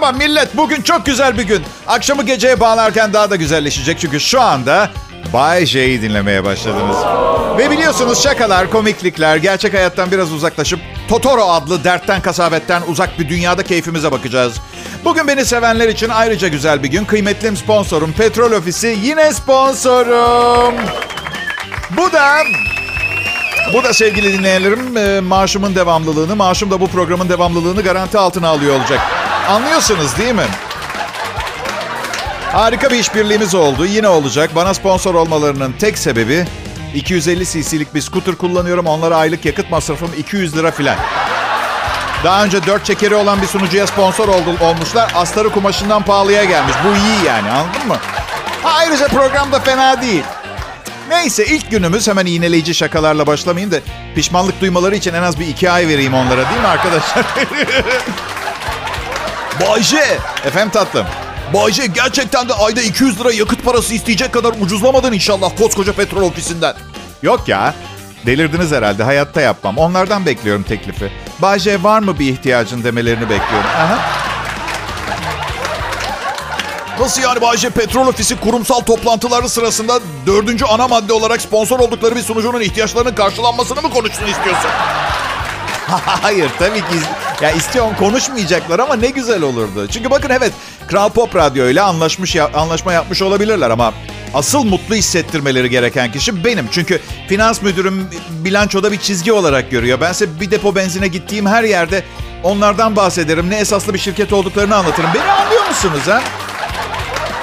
Merhaba millet. Bugün çok güzel bir gün. Akşamı geceye bağlarken daha da güzelleşecek. Çünkü şu anda Bay J'yi dinlemeye başladınız. Ve biliyorsunuz şakalar, komiklikler, gerçek hayattan biraz uzaklaşıp Totoro adlı dertten kasabetten uzak bir dünyada keyfimize bakacağız. Bugün beni sevenler için ayrıca güzel bir gün. Kıymetlim sponsorum Petrol Ofisi yine sponsorum. Bu da bu da sevgili dinleyenlerim e, maaşımın devamlılığını, maaşım da bu programın devamlılığını garanti altına alıyor olacak. Anlıyorsunuz değil mi? Harika bir işbirliğimiz oldu. Yine olacak. Bana sponsor olmalarının tek sebebi 250 cc'lik bir scooter kullanıyorum. Onlara aylık yakıt masrafım 200 lira filan. Daha önce dört çekeri olan bir sunucuya sponsor oldu, olmuşlar. Astarı kumaşından pahalıya gelmiş. Bu iyi yani anladın mı? Ha, ayrıca program da fena değil. Neyse ilk günümüz hemen iğneleyici şakalarla başlamayayım da pişmanlık duymaları için en az bir iki ay vereyim onlara değil mi arkadaşlar? Bayce. Efendim tatlım. Bayce gerçekten de ayda 200 lira yakıt parası isteyecek kadar ucuzlamadın inşallah koskoca petrol ofisinden. Yok ya. Delirdiniz herhalde. Hayatta yapmam. Onlardan bekliyorum teklifi. Bayce var mı bir ihtiyacın demelerini bekliyorum. Aha. Nasıl yani Bayce Petrol Ofisi kurumsal toplantıları sırasında dördüncü ana madde olarak sponsor oldukları bir sunucunun ihtiyaçlarının karşılanmasını mı konuşsun istiyorsun? Hayır tabii ki ya istiyorum konuşmayacaklar ama ne güzel olurdu. Çünkü bakın evet Kral Pop Radyo ile anlaşmış anlaşma yapmış olabilirler ama asıl mutlu hissettirmeleri gereken kişi benim. Çünkü finans müdürüm bilançoda bir çizgi olarak görüyor. Bense bir depo benzine gittiğim her yerde onlardan bahsederim. Ne esaslı bir şirket olduklarını anlatırım. Beni anlıyor musunuz ha?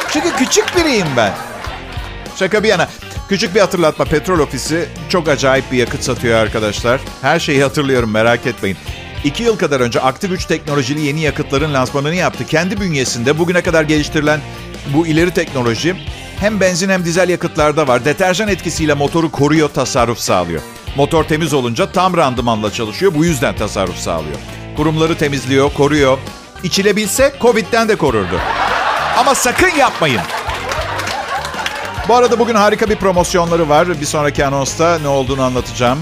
Çünkü küçük biriyim ben. Şaka bir yana. Küçük bir hatırlatma. Petrol ofisi çok acayip bir yakıt satıyor arkadaşlar. Her şeyi hatırlıyorum merak etmeyin. İki yıl kadar önce aktif 3 teknolojili yeni yakıtların lansmanını yaptı. Kendi bünyesinde bugüne kadar geliştirilen bu ileri teknoloji hem benzin hem dizel yakıtlarda var. Deterjan etkisiyle motoru koruyor, tasarruf sağlıyor. Motor temiz olunca tam randımanla çalışıyor. Bu yüzden tasarruf sağlıyor. Kurumları temizliyor, koruyor. İçilebilse Covid'den de korurdu. Ama sakın yapmayın. Bu arada bugün harika bir promosyonları var. Bir sonraki anonsta ne olduğunu anlatacağım.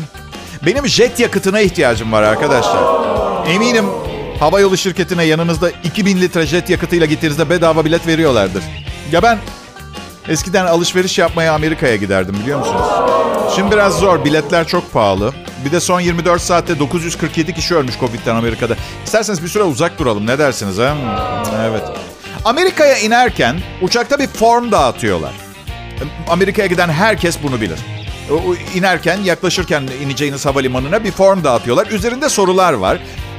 Benim jet yakıtına ihtiyacım var arkadaşlar. Eminim hava yolu şirketine yanınızda 2000 litre jet yakıtıyla gittiğinizde bedava bilet veriyorlardır. Ya ben eskiden alışveriş yapmaya Amerika'ya giderdim biliyor musunuz? Şimdi biraz zor. Biletler çok pahalı. Bir de son 24 saatte 947 kişi ölmüş Covid'den Amerika'da. İsterseniz bir süre uzak duralım. Ne dersiniz ha? Evet. Amerika'ya inerken uçakta bir form dağıtıyorlar. Amerika'ya giden herkes bunu bilir. İnerken, yaklaşırken ineceğiniz havalimanına bir form dağıtıyorlar. Üzerinde sorular var.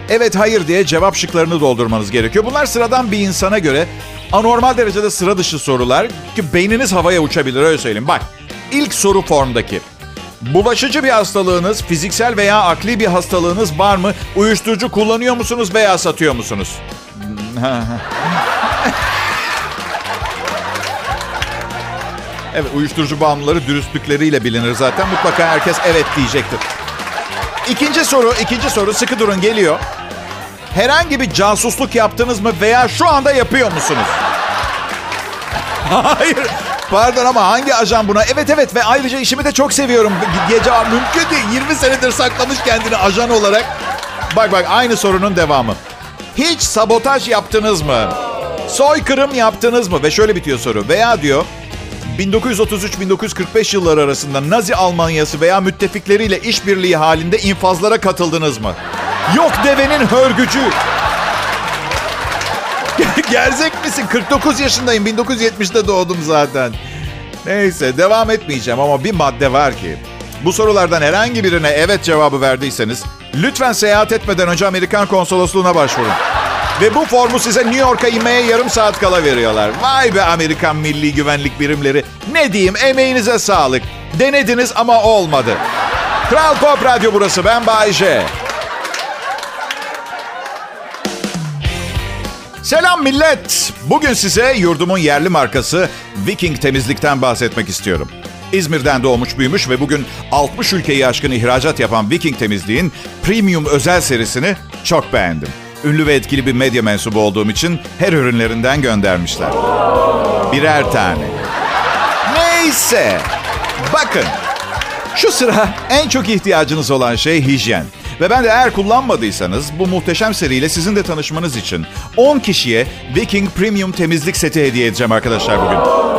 Evet, hayır diye cevap şıklarını doldurmanız gerekiyor. Bunlar sıradan bir insana göre anormal derecede sıra dışı sorular ki beyniniz havaya uçabilir öyle söyleyeyim. Bak, ilk soru formdaki. Bulaşıcı bir hastalığınız, fiziksel veya akli bir hastalığınız var mı? Uyuşturucu kullanıyor musunuz veya satıyor musunuz? Evet uyuşturucu bağımlıları dürüstlükleriyle bilinir zaten. Mutlaka herkes evet diyecektir. İkinci soru, ikinci soru sıkı durun geliyor. Herhangi bir casusluk yaptınız mı veya şu anda yapıyor musunuz? Hayır. Pardon ama hangi ajan buna? Evet evet ve ayrıca işimi de çok seviyorum. Gece mümkün değil. 20 senedir saklamış kendini ajan olarak. Bak bak aynı sorunun devamı. Hiç sabotaj yaptınız mı? Soykırım yaptınız mı? Ve şöyle bitiyor soru. Veya diyor 1933-1945 yılları arasında Nazi Almanyası veya müttefikleriyle işbirliği halinde infazlara katıldınız mı? Yok devenin hörgücü. Gerzek misin? 49 yaşındayım. 1970'de doğdum zaten. Neyse devam etmeyeceğim ama bir madde var ki. Bu sorulardan herhangi birine evet cevabı verdiyseniz lütfen seyahat etmeden önce Amerikan konsolosluğuna başvurun. Ve bu formu size New York'a inmeye yarım saat kala veriyorlar. Vay be Amerikan Milli Güvenlik Birimleri. Ne diyeyim emeğinize sağlık. Denediniz ama olmadı. Kral Pop Radyo burası. Ben Bayece. Selam millet. Bugün size yurdumun yerli markası Viking Temizlik'ten bahsetmek istiyorum. İzmir'den doğmuş büyümüş ve bugün 60 ülkeyi aşkın ihracat yapan Viking Temizliğin premium özel serisini çok beğendim. Ünlü ve etkili bir medya mensubu olduğum için her ürünlerinden göndermişler. Birer tane. Neyse. Bakın. Şu sıra en çok ihtiyacınız olan şey hijyen. Ve ben de eğer kullanmadıysanız bu muhteşem seriyle sizin de tanışmanız için 10 kişiye Viking Premium temizlik seti hediye edeceğim arkadaşlar bugün.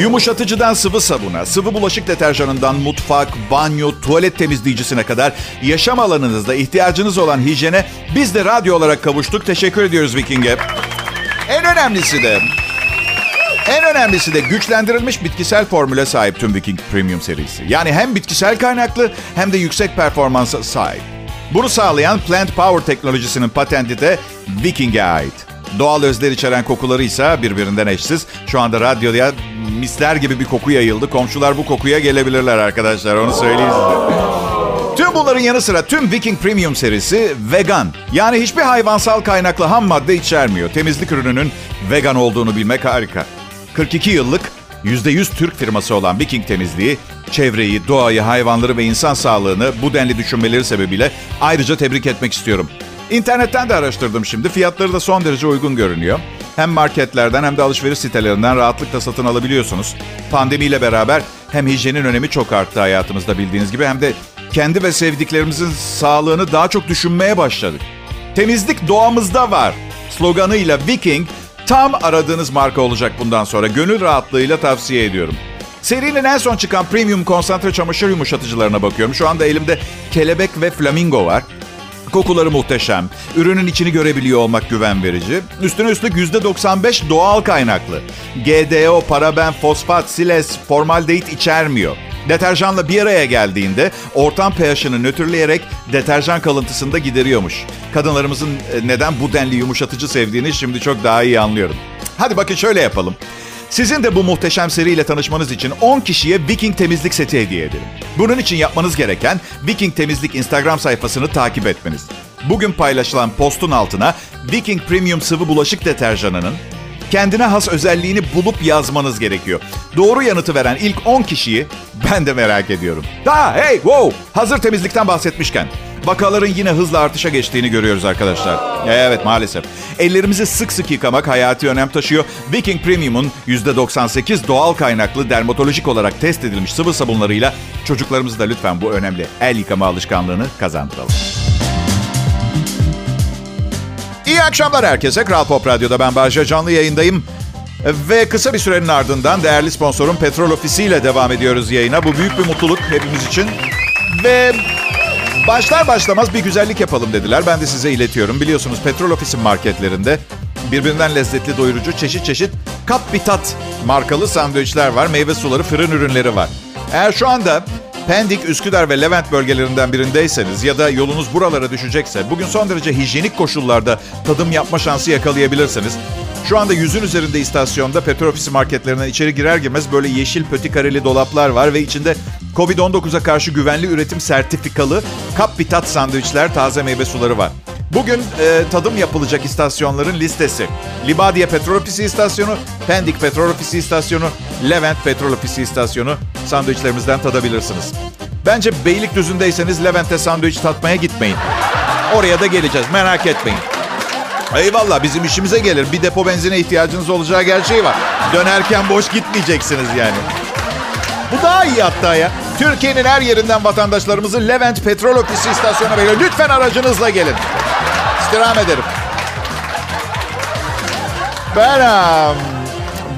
Yumuşatıcıdan sıvı sabuna, sıvı bulaşık deterjanından mutfak, banyo, tuvalet temizleyicisine kadar yaşam alanınızda ihtiyacınız olan hijyene biz de radyo olarak kavuştuk. Teşekkür ediyoruz Viking'e. En önemlisi de en önemlisi de güçlendirilmiş bitkisel formüle sahip tüm Viking Premium serisi. Yani hem bitkisel kaynaklı hem de yüksek performansa sahip. Bunu sağlayan Plant Power teknolojisinin patenti de Viking'e ait. Doğal özler içeren kokuları ise birbirinden eşsiz. Şu anda radyoya misler gibi bir koku yayıldı. Komşular bu kokuya gelebilirler arkadaşlar onu söyleyeyim size. Tüm bunların yanı sıra tüm Viking Premium serisi vegan. Yani hiçbir hayvansal kaynaklı ham madde içermiyor. Temizlik ürününün vegan olduğunu bilmek harika. 42 yıllık %100 Türk firması olan Viking Temizliği, çevreyi, doğayı, hayvanları ve insan sağlığını bu denli düşünmeleri sebebiyle ayrıca tebrik etmek istiyorum. İnternetten de araştırdım şimdi. Fiyatları da son derece uygun görünüyor. Hem marketlerden hem de alışveriş sitelerinden rahatlıkla satın alabiliyorsunuz. Pandemiyle beraber hem hijyenin önemi çok arttı hayatımızda bildiğiniz gibi hem de kendi ve sevdiklerimizin sağlığını daha çok düşünmeye başladık. Temizlik doğamızda var. Sloganıyla Viking tam aradığınız marka olacak bundan sonra. Gönül rahatlığıyla tavsiye ediyorum. Serinin en son çıkan premium konsantre çamaşır yumuşatıcılarına bakıyorum. Şu anda elimde kelebek ve flamingo var. Kokuları muhteşem. Ürünün içini görebiliyor olmak güven verici. Üstüne üstlük %95 doğal kaynaklı. GDO, paraben, fosfat, siles, formaldehit içermiyor. Deterjanla bir araya geldiğinde ortam pH'ını nötrleyerek deterjan kalıntısını da gideriyormuş. Kadınlarımızın e, neden bu denli yumuşatıcı sevdiğini şimdi çok daha iyi anlıyorum. Hadi bakın şöyle yapalım. Sizin de bu muhteşem seriyle tanışmanız için 10 kişiye Viking temizlik seti hediye edelim. Bunun için yapmanız gereken Viking Temizlik Instagram sayfasını takip etmeniz. Bugün paylaşılan postun altına Viking Premium sıvı bulaşık deterjanının kendine has özelliğini bulup yazmanız gerekiyor. Doğru yanıtı veren ilk 10 kişiyi ben de merak ediyorum. Daha hey wow hazır temizlikten bahsetmişken vakaların yine hızla artışa geçtiğini görüyoruz arkadaşlar. Evet maalesef. Ellerimizi sık sık yıkamak hayati önem taşıyor. Viking Premium'un %98 doğal kaynaklı dermatolojik olarak test edilmiş sıvı sabunlarıyla çocuklarımızı da lütfen bu önemli el yıkama alışkanlığını kazandıralım. İyi akşamlar herkese. Kral Pop Radyo'da ben Bahçe Canlı yayındayım. Ve kısa bir sürenin ardından değerli sponsorum Petrol Ofisi ile devam ediyoruz yayına. Bu büyük bir mutluluk hepimiz için. Ve başlar başlamaz bir güzellik yapalım dediler. Ben de size iletiyorum. Biliyorsunuz Petrol Ofisi marketlerinde birbirinden lezzetli doyurucu çeşit çeşit kap bitat markalı sandviçler var. Meyve suları, fırın ürünleri var. Eğer şu anda Pendik, Üsküdar ve Levent bölgelerinden birindeyseniz ya da yolunuz buralara düşecekse bugün son derece hijyenik koşullarda tadım yapma şansı yakalayabilirsiniz. Şu anda yüzün üzerinde istasyonda petrol ofisi marketlerinden içeri girer girmez böyle yeşil pöti kareli dolaplar var ve içinde Covid-19'a karşı güvenli üretim sertifikalı kap bitat sandviçler, taze meyve suları var. Bugün e, tadım yapılacak istasyonların listesi. Libadiye Petrol Ofisi İstasyonu, Pendik Petrol Ofisi İstasyonu, Levent Petrol Ofisi İstasyonu sandviçlerimizden tadabilirsiniz. Bence Beylikdüzü'ndeyseniz Levent'e sandviç tatmaya gitmeyin. Oraya da geleceğiz merak etmeyin. Eyvallah bizim işimize gelir. Bir depo benzine ihtiyacınız olacağı gerçeği var. Dönerken boş gitmeyeceksiniz yani. Bu daha iyi hatta ya. Türkiye'nin her yerinden vatandaşlarımızı Levent Petrol Ofisi istasyonuna bekliyor. Lütfen aracınızla gelin. İstirham ederim. Ben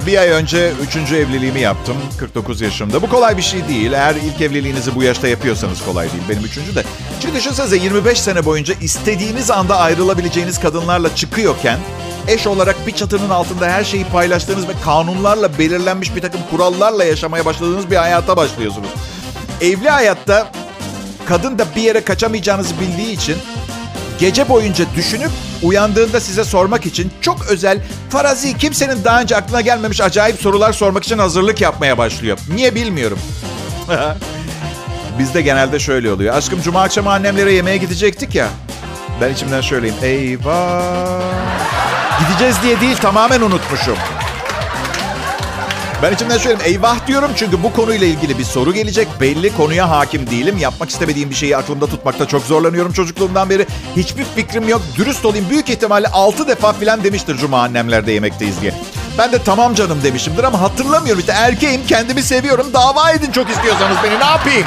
bir ay önce üçüncü evliliğimi yaptım. 49 yaşımda. Bu kolay bir şey değil. Eğer ilk evliliğinizi bu yaşta yapıyorsanız kolay değil. Benim üçüncü de. Çünkü düşünsenize 25 sene boyunca istediğiniz anda ayrılabileceğiniz kadınlarla çıkıyorken eş olarak bir çatının altında her şeyi paylaştığınız ve kanunlarla belirlenmiş bir takım kurallarla yaşamaya başladığınız bir hayata başlıyorsunuz. Evli hayatta kadın da bir yere kaçamayacağınızı bildiği için gece boyunca düşünüp uyandığında size sormak için çok özel, farazi, kimsenin daha önce aklına gelmemiş acayip sorular sormak için hazırlık yapmaya başlıyor. Niye bilmiyorum. Bizde genelde şöyle oluyor. Aşkım cuma akşamı annemlere yemeğe gidecektik ya. Ben içimden şöyleyim. Eyvah. Gideceğiz diye değil tamamen unutmuşum. Ben içimden söyleyeyim eyvah diyorum çünkü bu konuyla ilgili bir soru gelecek. Belli konuya hakim değilim. Yapmak istemediğim bir şeyi aklımda tutmakta çok zorlanıyorum çocukluğumdan beri. Hiçbir fikrim yok. Dürüst olayım büyük ihtimalle 6 defa falan demiştir Cuma annemlerde yemekteyiz diye. Ben de tamam canım demişimdir ama hatırlamıyorum. İşte erkeğim kendimi seviyorum. Dava edin çok istiyorsanız beni ne yapayım?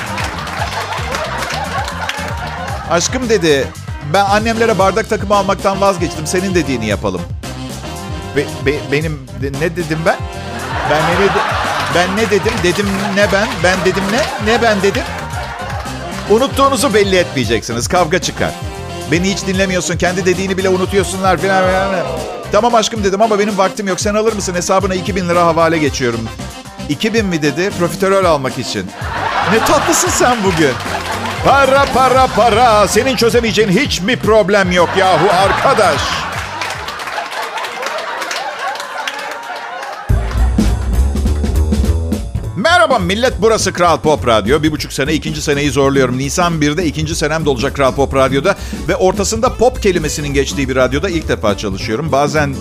Aşkım dedi ben annemlere bardak takımı almaktan vazgeçtim. Senin dediğini yapalım. Be, be, benim de, ne dedim ben? Ben ne dedim? Ben ne dedim? Dedim ne ben? Ben dedim ne? Ne ben dedim? Unuttuğunuzu belli etmeyeceksiniz. Kavga çıkar. Beni hiç dinlemiyorsun. Kendi dediğini bile unutuyorsunlar falan. Tamam aşkım dedim ama benim vaktim yok. Sen alır mısın? Hesabına 2000 lira havale geçiyorum. 2000 mi dedi? Profiterol almak için. Ne tatlısın sen bugün. Para para para. Senin çözemeyeceğin hiç mi problem yok yahu arkadaş? Merhaba millet burası Kral Pop Radyo. Bir buçuk sene ikinci seneyi zorluyorum. Nisan 1'de ikinci senem de olacak Kral Pop Radyo'da. Ve ortasında pop kelimesinin geçtiği bir radyoda ilk defa çalışıyorum. Bazen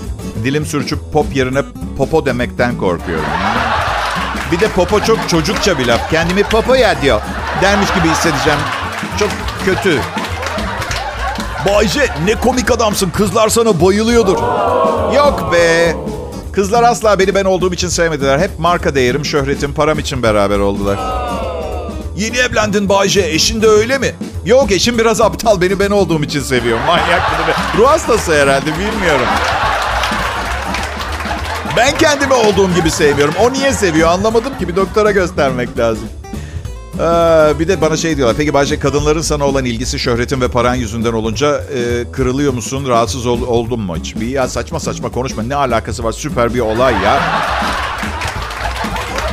dilim sürçüp pop yerine popo demekten korkuyorum. Bir de popo çok çocukça bir laf. Kendimi popo ya diyor. Dermiş gibi hissedeceğim. Çok kötü. Bayce ne komik adamsın. Kızlar sana bayılıyordur. Yok be. Kızlar asla beni ben olduğum için sevmediler. Hep marka değerim, şöhretim, param için beraber oldular. Yeni evlendin Bayce. Eşin de öyle mi? Yok eşim biraz aptal. Beni ben olduğum için seviyor. Manyak gibi. Ruh hastası herhalde bilmiyorum. Ben kendimi olduğum gibi sevmiyorum. O niye seviyor anlamadım ki. Bir doktora göstermek lazım. Ee, bir de bana şey diyorlar. Peki Bayce kadınların sana olan ilgisi şöhretin ve paran yüzünden olunca e, kırılıyor musun? Rahatsız ol, oldun mu hiç? Bir ya saçma saçma konuşma. Ne alakası var? Süper bir olay ya.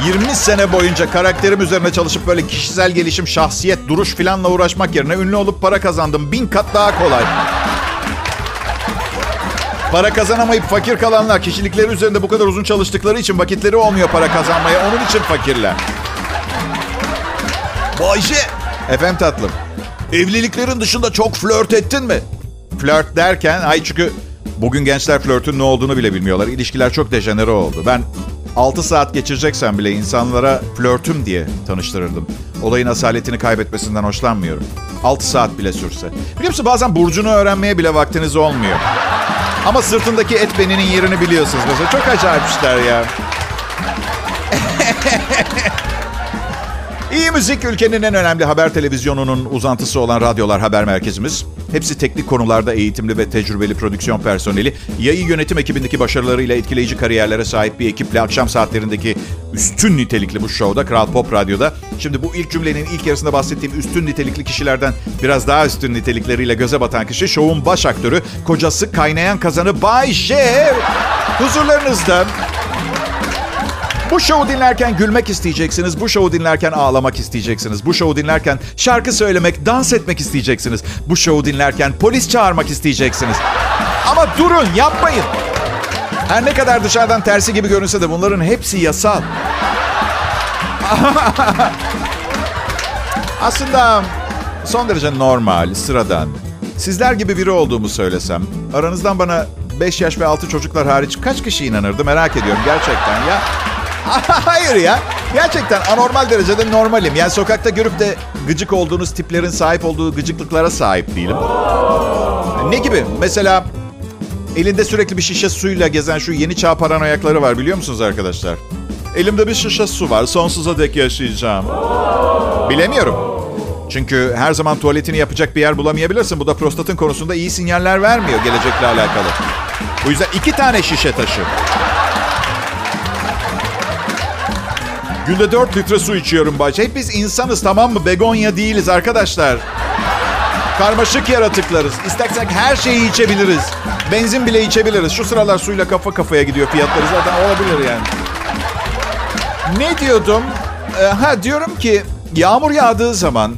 20 sene boyunca karakterim üzerine çalışıp böyle kişisel gelişim, şahsiyet, duruş filanla uğraşmak yerine ünlü olup para kazandım. Bin kat daha kolay. Para kazanamayıp fakir kalanlar kişilikleri üzerinde bu kadar uzun çalıştıkları için vakitleri olmuyor para kazanmaya. Onun için fakirler. Bayce. Efendim tatlım. Evliliklerin dışında çok flört ettin mi? Flört derken, ay çünkü bugün gençler flörtün ne olduğunu bile bilmiyorlar. İlişkiler çok dejenere oldu. Ben 6 saat geçireceksem bile insanlara flörtüm diye tanıştırırdım. Olayın asaletini kaybetmesinden hoşlanmıyorum. 6 saat bile sürse. Biliyor musun bazen burcunu öğrenmeye bile vaktiniz olmuyor. Ama sırtındaki et beninin yerini biliyorsunuz mesela. Çok acayip işler ya. İyi müzik ülkenin en önemli haber televizyonunun uzantısı olan radyolar haber merkezimiz. Hepsi teknik konularda eğitimli ve tecrübeli prodüksiyon personeli. Yayı yönetim ekibindeki başarılarıyla etkileyici kariyerlere sahip bir ekiple akşam saatlerindeki üstün nitelikli bu şovda Kral Pop Radyo'da. Şimdi bu ilk cümlenin ilk yarısında bahsettiğim üstün nitelikli kişilerden biraz daha üstün nitelikleriyle göze batan kişi şovun baş aktörü, kocası kaynayan kazanı Bay J. Huzurlarınızda bu şovu dinlerken gülmek isteyeceksiniz. Bu şovu dinlerken ağlamak isteyeceksiniz. Bu şovu dinlerken şarkı söylemek, dans etmek isteyeceksiniz. Bu şovu dinlerken polis çağırmak isteyeceksiniz. Ama durun, yapmayın. Her ne kadar dışarıdan tersi gibi görünse de bunların hepsi yasal. Aslında son derece normal, sıradan. Sizler gibi biri olduğumu söylesem, aranızdan bana 5 yaş ve 6 çocuklar hariç kaç kişi inanırdı merak ediyorum gerçekten ya. Hayır ya. Gerçekten anormal derecede normalim. Yani sokakta görüp de gıcık olduğunuz tiplerin sahip olduğu gıcıklıklara sahip değilim. Ne gibi? Mesela elinde sürekli bir şişe suyla gezen şu yeni çağ paranoyakları var biliyor musunuz arkadaşlar? Elimde bir şişe su var. Sonsuza dek yaşayacağım. Bilemiyorum. Çünkü her zaman tuvaletini yapacak bir yer bulamayabilirsin. Bu da prostatın konusunda iyi sinyaller vermiyor gelecekle alakalı. Bu yüzden iki tane şişe taşı. Günde 4 litre su içiyorum Bayce. Hep biz insanız tamam mı? Begonya değiliz arkadaşlar. Karmaşık yaratıklarız. İstersek her şeyi içebiliriz. Benzin bile içebiliriz. Şu sıralar suyla kafa kafaya gidiyor fiyatları zaten olabilir yani. Ne diyordum? Ee, ha diyorum ki yağmur yağdığı zaman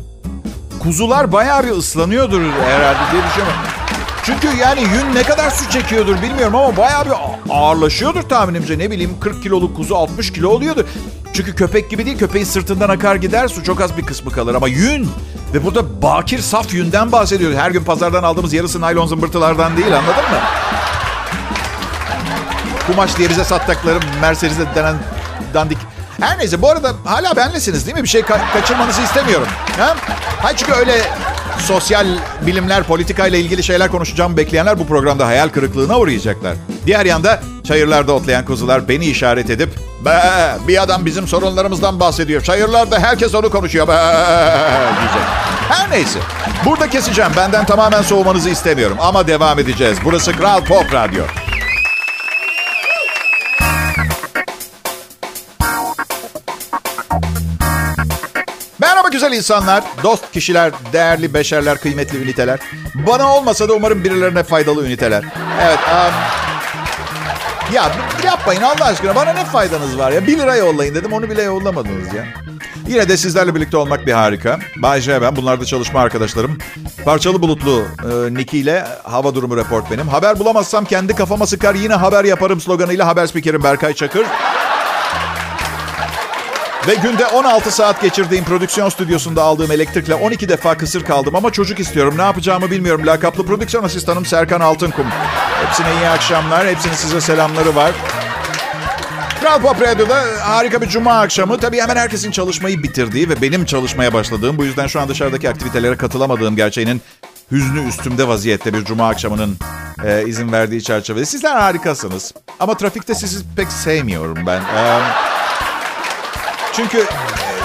kuzular bayağı bir ıslanıyordur herhalde diye düşünüyorum. Çünkü yani yün ne kadar su çekiyordur bilmiyorum ama bayağı bir ağırlaşıyordur tahminimce. Ne bileyim 40 kiloluk kuzu 60 kilo oluyordur. Çünkü köpek gibi değil. Köpeğin sırtından akar gider su. Çok az bir kısmı kalır. Ama yün. Ve burada bakir saf yünden bahsediyoruz. Her gün pazardan aldığımız yarısı naylon zımbırtılardan değil anladın mı? Kumaş diye bize sattıkları Mercedes'e denen dandik. Her neyse bu arada hala benlesiniz değil mi? Bir şey ka- kaçırmanızı istemiyorum. Ha? Hayır çünkü öyle sosyal bilimler, politikayla ilgili şeyler konuşacağım bekleyenler bu programda hayal kırıklığına uğrayacaklar. Diğer yanda çayırlarda otlayan kuzular beni işaret edip Be, bir adam bizim sorunlarımızdan bahsediyor. Çayırlarda herkes onu konuşuyor. Be, diyecek. Her neyse. Burada keseceğim. Benden tamamen soğumanızı istemiyorum. Ama devam edeceğiz. Burası Kral Pop Radyo. Güzel insanlar, dost kişiler, değerli beşerler, kıymetli üniteler. Bana olmasa da umarım birilerine faydalı üniteler. Evet, um, ya yapmayın Allah aşkına bana ne faydanız var ya? 1 lira yollayın dedim onu bile yollamadınız ya. Yine de sizlerle birlikte olmak bir harika. Bay J ben, bunlar da çalışma arkadaşlarım. Parçalı bulutlu e, Niki ile hava durumu report benim. Haber bulamazsam kendi kafama sıkar yine haber yaparım sloganıyla haber spikerim Berkay Çakır. Ve günde 16 saat geçirdiğim prodüksiyon stüdyosunda aldığım elektrikle 12 defa kısır kaldım ama çocuk istiyorum. Ne yapacağımı bilmiyorum. Lakaplı prodüksiyon asistanım Serkan Altınkum. Hepsine iyi akşamlar. Hepsinin size selamları var. Kral Pop Radyo'da harika bir cuma akşamı. Tabii hemen herkesin çalışmayı bitirdiği ve benim çalışmaya başladığım, bu yüzden şu an dışarıdaki aktivitelere katılamadığım gerçeğinin hüznü üstümde vaziyette bir cuma akşamının e, izin verdiği çerçevede. Sizler harikasınız. Ama trafikte sizi pek sevmiyorum ben. Ee, çünkü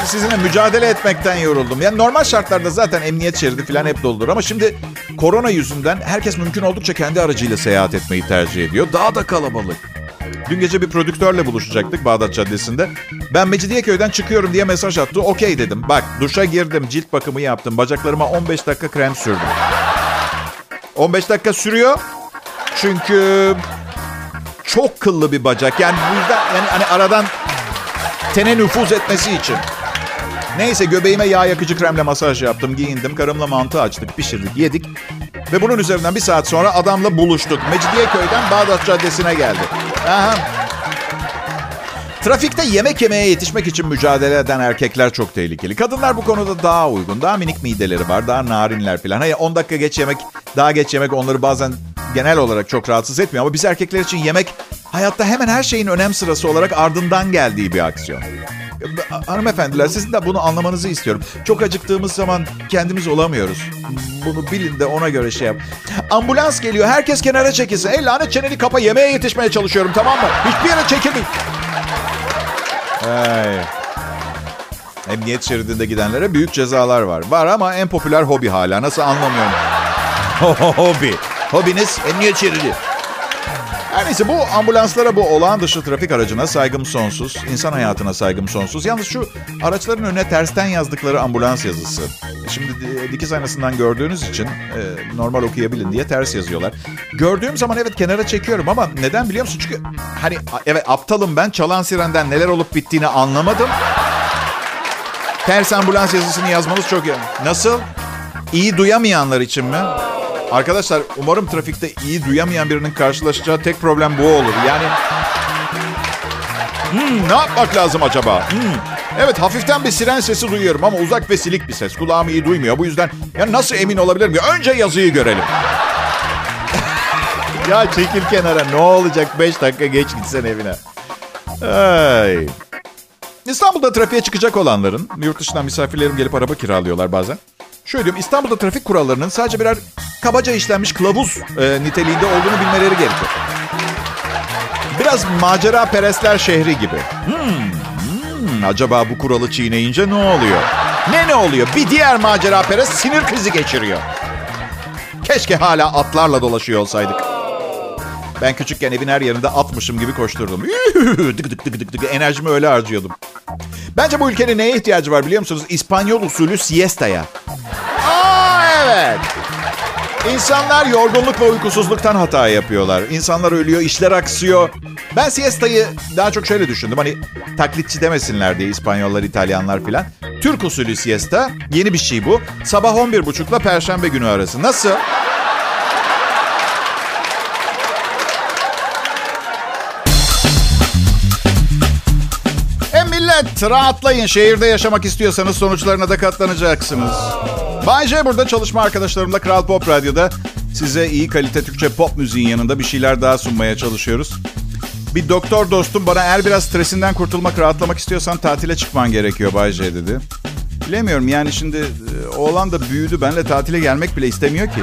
e, sizinle mücadele etmekten yoruldum. Yani normal şartlarda zaten emniyet şeridi falan hep doludur. Ama şimdi korona yüzünden herkes mümkün oldukça kendi aracıyla seyahat etmeyi tercih ediyor. Daha da kalabalık. Dün gece bir prodüktörle buluşacaktık Bağdat Caddesi'nde. Ben Mecidiyeköy'den çıkıyorum diye mesaj attı. Okey dedim. Bak duşa girdim, cilt bakımı yaptım. Bacaklarıma 15 dakika krem sürdüm. 15 dakika sürüyor. Çünkü çok kıllı bir bacak. Yani bu yüzden yani hani aradan tene nüfuz etmesi için. Neyse göbeğime yağ yakıcı kremle masaj yaptım, giyindim. Karımla mantı açtık, pişirdik, yedik. Ve bunun üzerinden bir saat sonra adamla buluştuk. Mecidiyeköy'den Bağdat Caddesi'ne geldi. Aha. Trafikte yemek yemeye yetişmek için mücadele eden erkekler çok tehlikeli. Kadınlar bu konuda daha uygun. Daha minik mideleri var. Daha narinler falan. Hayır 10 dakika geç yemek, daha geç yemek onları bazen genel olarak çok rahatsız etmiyor. Ama biz erkekler için yemek hayatta hemen her şeyin önem sırası olarak ardından geldiği bir aksiyon. Hanımefendiler sizin de bunu anlamanızı istiyorum. Çok acıktığımız zaman kendimiz olamıyoruz. Bunu bilin de ona göre şey yap. Ambulans geliyor. Herkes kenara çekilsin. Ey lanet çeneni kapa yemeğe yetişmeye çalışıyorum tamam mı? Hiçbir yere çekilmeyin. Ay. Emniyet şeridinde gidenlere büyük cezalar var. Var ama en popüler hobi hala. Nasıl anlamıyorum. hobi. Hobiniz emniyet şeridi. Her neyse bu ambulanslara bu olağan dışı trafik aracına saygım sonsuz. İnsan hayatına saygım sonsuz. Yalnız şu araçların önüne tersten yazdıkları ambulans yazısı. Şimdi dikiz aynasından gördüğünüz için e, normal okuyabilin diye ters yazıyorlar. Gördüğüm zaman evet kenara çekiyorum ama neden biliyor musun? Çünkü hani evet aptalım ben çalan sirenden neler olup bittiğini anlamadım. Ters ambulans yazısını yazmanız çok iyi. Nasıl? İyi duyamayanlar için mi? Arkadaşlar umarım trafikte iyi duyamayan birinin karşılaşacağı tek problem bu olur. Yani hmm, ne yapmak lazım acaba? Hmm. Evet hafiften bir siren sesi duyuyorum ama uzak ve silik bir ses. Kulağım iyi duymuyor. Bu yüzden ya nasıl emin olabilirim ki? Önce yazıyı görelim. ya çekil kenara ne olacak? 5 dakika geç gitsen evine. Ay. İstanbul'da trafiğe çıkacak olanların, yurt dışından misafirlerim gelip araba kiralıyorlar bazen. Şöyle diyorum İstanbul'da trafik kurallarının sadece birer kabaca işlenmiş kılavuz e, niteliğinde olduğunu bilmeleri gerekiyor. Biraz macera perestler şehri gibi. Hmm, hmm, acaba bu kuralı çiğneyince ne oluyor? Ne ne oluyor? Bir diğer macera perest sinir krizi geçiriyor. Keşke hala atlarla dolaşıyor olsaydık. Ben küçükken evin her yerinde atmışım gibi koşturdum. dık dık dık dık dık enerjimi öyle harcıyordum. Bence bu ülkenin neye ihtiyacı var biliyor musunuz? İspanyol usulü siesta'ya. Aa evet. İnsanlar yorgunluk ve uykusuzluktan hata yapıyorlar. İnsanlar ölüyor, işler aksıyor. Ben siesta'yı daha çok şöyle düşündüm. Hani taklitçi demesinler diye İspanyollar, İtalyanlar filan. Türk usulü siesta. Yeni bir şey bu. Sabah 11.30 ile Perşembe günü arası. Nasıl? E millet rahatlayın. Şehirde yaşamak istiyorsanız sonuçlarına da katlanacaksınız. Bay J burada çalışma arkadaşlarımla Kral Pop Radyo'da size iyi kalite Türkçe pop müziğin yanında bir şeyler daha sunmaya çalışıyoruz. Bir doktor dostum bana eğer biraz stresinden kurtulmak, rahatlamak istiyorsan tatile çıkman gerekiyor Bay J dedi. Bilemiyorum yani şimdi e, oğlan da büyüdü. Benle tatile gelmek bile istemiyor ki.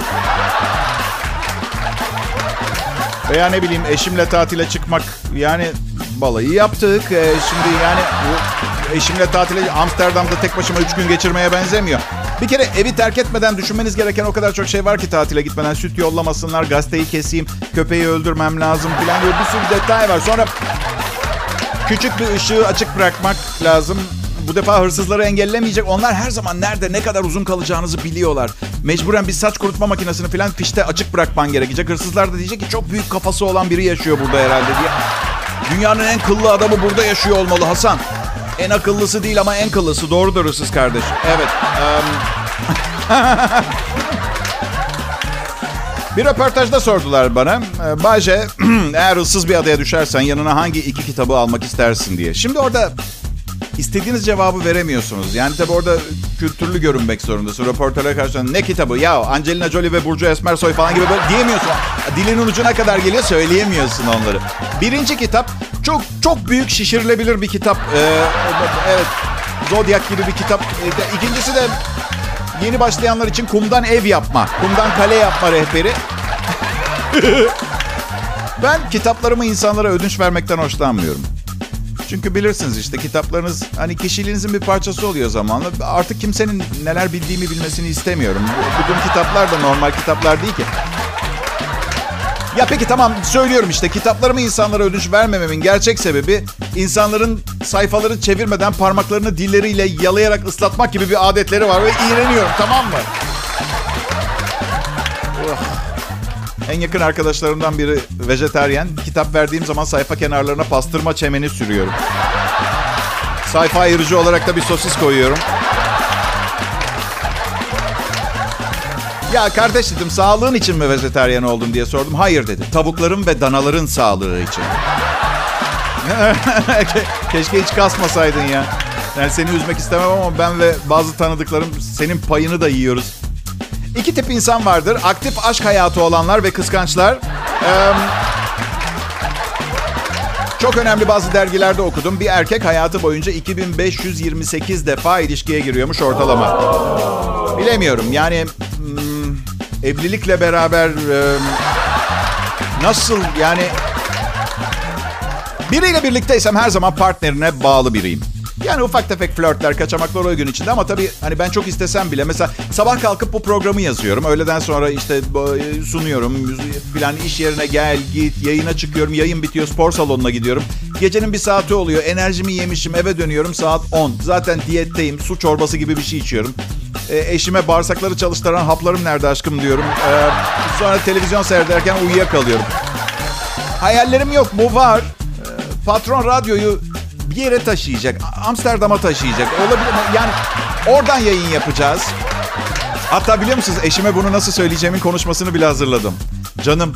Veya ne bileyim eşimle tatile çıkmak. Yani balayı yaptık. Ee, şimdi yani eşimle tatile Amsterdam'da tek başıma 3 gün geçirmeye benzemiyor. Bir kere evi terk etmeden düşünmeniz gereken o kadar çok şey var ki tatile gitmeden. Süt yollamasınlar, gazeteyi keseyim, köpeği öldürmem lazım falan gibi bir sürü detay var. Sonra küçük bir ışığı açık bırakmak lazım. Bu defa hırsızları engellemeyecek. Onlar her zaman nerede ne kadar uzun kalacağınızı biliyorlar. Mecburen bir saç kurutma makinesini falan fişte açık bırakman gerekecek. Hırsızlar da diyecek ki çok büyük kafası olan biri yaşıyor burada herhalde diye. Dünyanın en kıllı adamı burada yaşıyor olmalı Hasan. En akıllısı değil ama en kıllısı. Doğrudur hırsız kardeş. Evet. Um... bir röportajda sordular bana. Bayce eğer ıssız bir adaya düşersen yanına hangi iki kitabı almak istersin diye. Şimdi orada istediğiniz cevabı veremiyorsunuz. Yani tabi orada kültürlü görünmek zorundasın. Röportaja karşı ne kitabı? Ya Angelina Jolie ve Burcu Esmersoy falan gibi böyle diyemiyorsun. Dilin ucuna kadar geliyor söyleyemiyorsun onları. Birinci kitap çok çok büyük şişirilebilir bir kitap. Ee, evet Zodiac gibi bir kitap. Ee, ikincisi de yeni başlayanlar için kumdan ev yapma. Kumdan kale yapma rehberi. ben kitaplarımı insanlara ödünç vermekten hoşlanmıyorum. Çünkü bilirsiniz işte kitaplarınız hani kişiliğinizin bir parçası oluyor zamanla. Artık kimsenin neler bildiğimi bilmesini istemiyorum. Okuduğum kitaplar da normal kitaplar değil ki. Ya peki tamam söylüyorum işte kitaplarımı insanlara ödünç vermememin gerçek sebebi insanların sayfaları çevirmeden parmaklarını dilleriyle yalayarak ıslatmak gibi bir adetleri var ve iğreniyorum tamam mı? En yakın arkadaşlarımdan biri vejeteryen. Kitap verdiğim zaman sayfa kenarlarına pastırma çemeni sürüyorum. Sayfa ayırıcı olarak da bir sosis koyuyorum. Ya kardeş dedim sağlığın için mi vejeteryan oldun diye sordum. Hayır dedi. Tavukların ve danaların sağlığı için. Keşke hiç kasmasaydın ya. Yani seni üzmek istemem ama ben ve bazı tanıdıklarım senin payını da yiyoruz. İki tip insan vardır. Aktif aşk hayatı olanlar ve kıskançlar. Ee, çok önemli bazı dergilerde okudum. Bir erkek hayatı boyunca 2528 defa ilişkiye giriyormuş ortalama. Bilemiyorum yani hmm, evlilikle beraber e, nasıl yani biriyle birlikteysem her zaman partnerine bağlı biriyim. Yani ufak tefek flörtler, kaçamaklar o gün içinde ama tabii hani ben çok istesem bile mesela sabah kalkıp bu programı yazıyorum. Öğleden sonra işte sunuyorum filan iş yerine gel git yayına çıkıyorum. Yayın bitiyor spor salonuna gidiyorum. Gecenin bir saati oluyor. Enerjimi yemişim eve dönüyorum saat 10. Zaten diyetteyim. Su çorbası gibi bir şey içiyorum. E, eşime bağırsakları çalıştıran haplarım nerede aşkım diyorum. E, sonra televizyon seyrederken uyuyakalıyorum. Hayallerim yok bu var. E, patron radyoyu bir yere taşıyacak. Amsterdam'a taşıyacak. Olabilir? Yani oradan yayın yapacağız. Hatta biliyor musunuz eşime bunu nasıl söyleyeceğimin konuşmasını bile hazırladım. Canım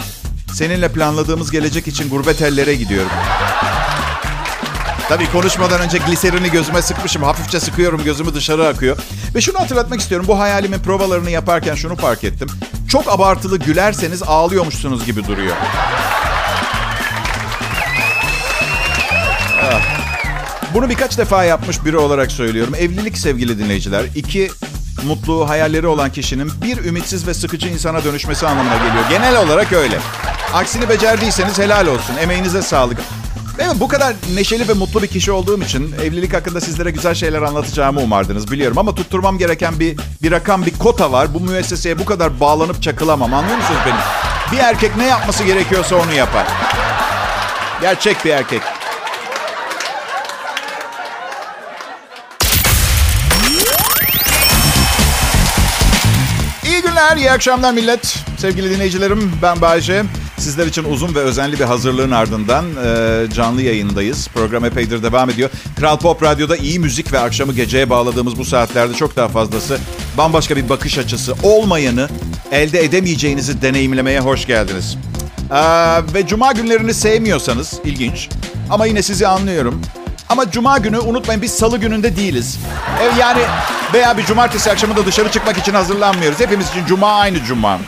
seninle planladığımız gelecek için gurbet ellere gidiyorum. Tabii konuşmadan önce gliserini gözüme sıkmışım. Hafifçe sıkıyorum gözümü dışarı akıyor. Ve şunu hatırlatmak istiyorum. Bu hayalimin provalarını yaparken şunu fark ettim. Çok abartılı gülerseniz ağlıyormuşsunuz gibi duruyor. Bunu birkaç defa yapmış biri olarak söylüyorum. Evlilik sevgili dinleyiciler. iki mutlu hayalleri olan kişinin bir ümitsiz ve sıkıcı insana dönüşmesi anlamına geliyor. Genel olarak öyle. Aksini becerdiyseniz helal olsun. Emeğinize sağlık. Evet bu kadar neşeli ve mutlu bir kişi olduğum için evlilik hakkında sizlere güzel şeyler anlatacağımı umardınız biliyorum. Ama tutturmam gereken bir, bir rakam, bir kota var. Bu müesseseye bu kadar bağlanıp çakılamam. Anlıyor musunuz beni? Bir erkek ne yapması gerekiyorsa onu yapar. Gerçek bir erkek. Günler, iyi akşamlar millet. Sevgili dinleyicilerim, ben Bayce. Sizler için uzun ve özenli bir hazırlığın ardından e, canlı yayındayız. Program epeydir devam ediyor. Kral Pop Radyo'da iyi müzik ve akşamı geceye bağladığımız bu saatlerde çok daha fazlası bambaşka bir bakış açısı olmayanı elde edemeyeceğinizi deneyimlemeye hoş geldiniz. Ee, ve cuma günlerini sevmiyorsanız ilginç ama yine sizi anlıyorum. Ama cuma günü unutmayın biz salı gününde değiliz. E, yani veya bir cumartesi akşamı da dışarı çıkmak için hazırlanmıyoruz. Hepimiz için cuma aynı cuma.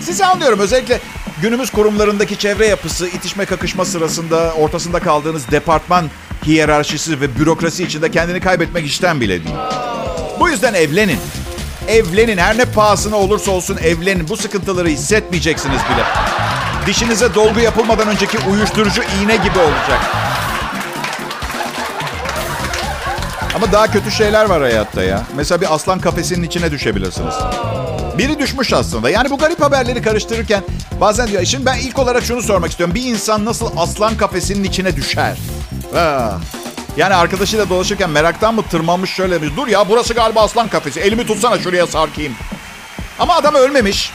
Sizi anlıyorum özellikle günümüz kurumlarındaki çevre yapısı, itişme kakışma sırasında ortasında kaldığınız departman hiyerarşisi ve bürokrasi içinde kendini kaybetmek işten bile değil. Bu yüzden evlenin. Evlenin. Her ne pahasına olursa olsun evlenin. Bu sıkıntıları hissetmeyeceksiniz bile. dişinize dolgu yapılmadan önceki uyuşturucu iğne gibi olacak. Ama daha kötü şeyler var hayatta ya. Mesela bir aslan kafesinin içine düşebilirsiniz. Biri düşmüş aslında. Yani bu garip haberleri karıştırırken bazen diyor. Şimdi ben ilk olarak şunu sormak istiyorum. Bir insan nasıl aslan kafesinin içine düşer? Yani arkadaşıyla dolaşırken meraktan mı tırmanmış şöyle bir dur ya burası galiba aslan kafesi. Elimi tutsana şuraya sarkayım. Ama adam ölmemiş.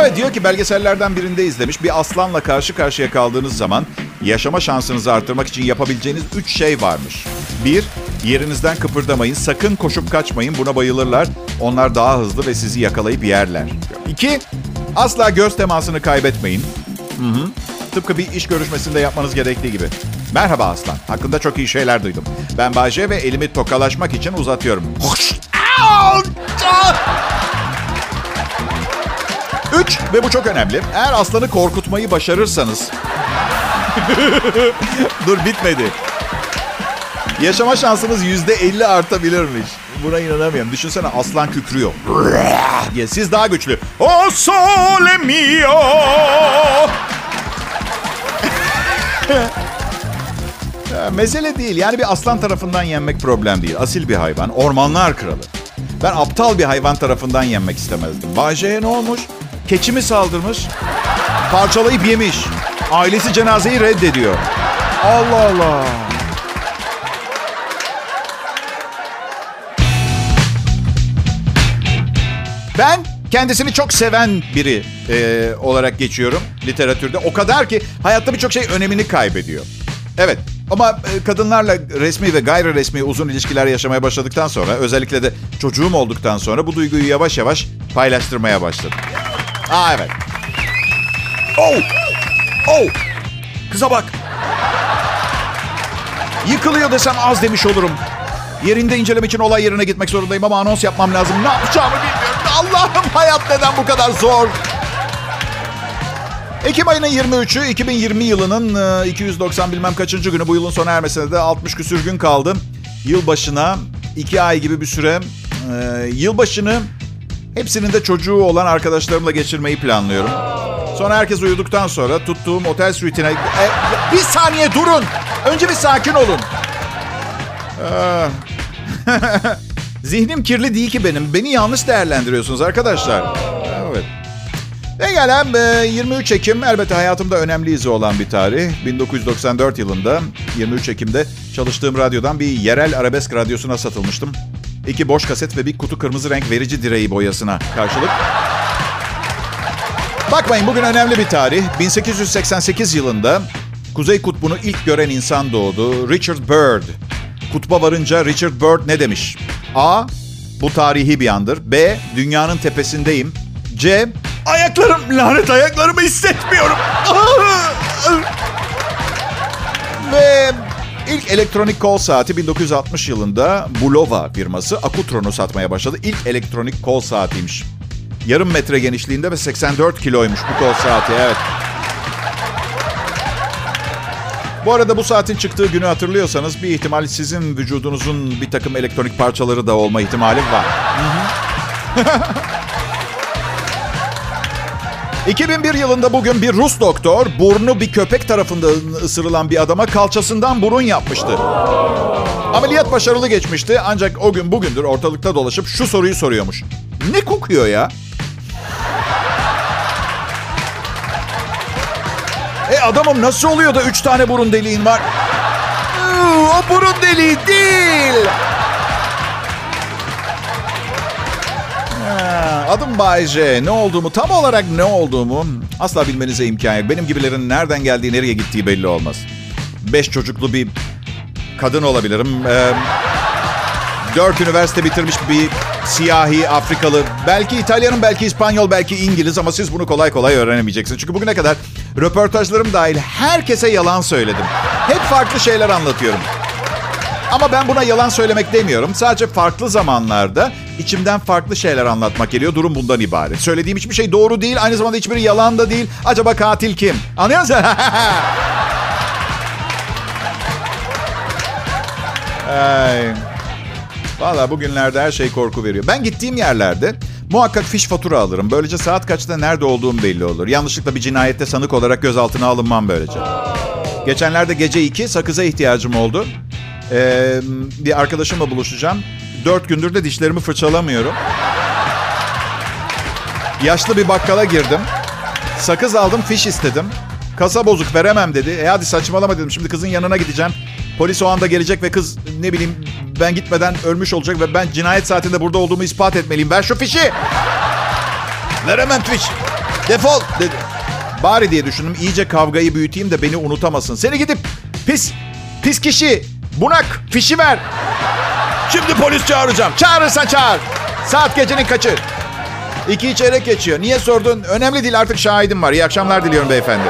Evet diyor ki belgesellerden birinde izlemiş. Bir aslanla karşı karşıya kaldığınız zaman yaşama şansınızı artırmak için yapabileceğiniz üç şey varmış. Bir, yerinizden kıpırdamayın. Sakın koşup kaçmayın. Buna bayılırlar. Onlar daha hızlı ve sizi yakalayıp yerler. İki, asla göz temasını kaybetmeyin. Hı hı. Tıpkı bir iş görüşmesinde yapmanız gerektiği gibi. Merhaba aslan. Hakkında çok iyi şeyler duydum. Ben Bayce ve elimi tokalaşmak için uzatıyorum. Üç ve bu çok önemli. Eğer aslanı korkutmayı başarırsanız... Dur bitmedi. Yaşama yüzde elli artabilirmiş. Buna inanamıyorum. Düşünsene aslan kükrüyor. diye. Siz daha güçlü. O sole mio. Mesele değil. Yani bir aslan tarafından yenmek problem değil. Asil bir hayvan. Ormanlar kralı. Ben aptal bir hayvan tarafından yenmek istemezdim. Bahçeye ne olmuş? Keçi mi saldırmış? Parçalayıp yemiş. Ailesi cenazeyi reddediyor. Allah Allah. Kendisini çok seven biri e, olarak geçiyorum literatürde. O kadar ki hayatta birçok şey önemini kaybediyor. Evet ama e, kadınlarla resmi ve gayri resmi uzun ilişkiler yaşamaya başladıktan sonra özellikle de çocuğum olduktan sonra bu duyguyu yavaş yavaş paylaştırmaya başladım. Aa evet. Oh! Oh! Kıza bak. Yıkılıyor desem az demiş olurum. Yerinde inceleme için olay yerine gitmek zorundayım ama anons yapmam lazım. Ne yapacağımı bilmiyorum. Allah'ım hayat neden bu kadar zor? Ekim ayının 23'ü 2020 yılının 290 bilmem kaçıncı günü bu yılın sona ermesine de 60 küsür gün kaldı. Yılbaşına 2 ay gibi bir süre e, yılbaşını hepsinin de çocuğu olan arkadaşlarımla geçirmeyi planlıyorum. Sonra herkes uyuduktan sonra tuttuğum otel suite'ine... E, bir saniye durun. Önce bir sakin olun. Zihnim kirli değil ki benim. Beni yanlış değerlendiriyorsunuz arkadaşlar. Evet. Ve gelen 23 Ekim elbette hayatımda önemli izi olan bir tarih. 1994 yılında 23 Ekim'de çalıştığım radyodan bir yerel arabesk radyosuna satılmıştım. İki boş kaset ve bir kutu kırmızı renk verici direği boyasına karşılık. Bakmayın bugün önemli bir tarih. 1888 yılında Kuzey Kutbu'nu ilk gören insan doğdu. Richard Byrd. Kutba varınca Richard Byrd ne demiş? A. Bu tarihi bir andır. B. Dünyanın tepesindeyim. C. Ayaklarım, lanet ayaklarımı hissetmiyorum. Ve ilk elektronik kol saati 1960 yılında Bulova firması Akutron'u satmaya başladı. İlk elektronik kol saatiymiş. Yarım metre genişliğinde ve 84 kiloymuş bu kol saati. Evet. Bu arada bu saatin çıktığı günü hatırlıyorsanız bir ihtimal sizin vücudunuzun bir takım elektronik parçaları da olma ihtimali var. 2001 yılında bugün bir Rus doktor burnu bir köpek tarafından ısırılan bir adama kalçasından burun yapmıştı. Ameliyat başarılı geçmişti ancak o gün bugündür ortalıkta dolaşıp şu soruyu soruyormuş. Ne kokuyor ya? E adamım nasıl oluyor da üç tane burun deliğin var? O burun deliği değil. Adım Bayce. Ne olduğumu, tam olarak ne olduğumu asla bilmenize imkan yok. Benim gibilerin nereden geldiği, nereye gittiği belli olmaz. Beş çocuklu bir kadın olabilirim. Ee, dört üniversite bitirmiş bir siyahi, Afrikalı, belki İtalyanım, belki İspanyol, belki İngiliz ama siz bunu kolay kolay öğrenemeyeceksiniz. Çünkü bugüne kadar röportajlarım dahil herkese yalan söyledim. Hep farklı şeyler anlatıyorum. Ama ben buna yalan söylemek demiyorum. Sadece farklı zamanlarda içimden farklı şeyler anlatmak geliyor. Durum bundan ibaret. Söylediğim hiçbir şey doğru değil. Aynı zamanda hiçbiri yalan da değil. Acaba katil kim? Anlıyor musun? Ay. Valla bugünlerde her şey korku veriyor. Ben gittiğim yerlerde Muhakkak fiş fatura alırım. Böylece saat kaçta nerede olduğum belli olur. Yanlışlıkla bir cinayette sanık olarak gözaltına alınmam böylece. Geçenlerde gece 2 sakıza ihtiyacım oldu. Ee, bir arkadaşımla buluşacağım. Dört gündür de dişlerimi fırçalamıyorum. Yaşlı bir bakkala girdim. Sakız aldım, fiş istedim. Kasa bozuk veremem dedi. E hadi saçmalama dedim. Şimdi kızın yanına gideceğim. Polis o anda gelecek ve kız ne bileyim ben gitmeden ölmüş olacak ve ben cinayet saatinde burada olduğumu ispat etmeliyim. Ver şu fişi. Veremem fiş. Defol dedi. Bari diye düşündüm. İyice kavgayı büyüteyim de beni unutamasın. Seni gidip pis, pis kişi, bunak, fişi ver. Şimdi polis çağıracağım. Çağırırsan çağır. Saat gecenin kaçı? İki çeyrek geçiyor. Niye sordun? Önemli değil artık şahidim var. İyi akşamlar diliyorum beyefendi.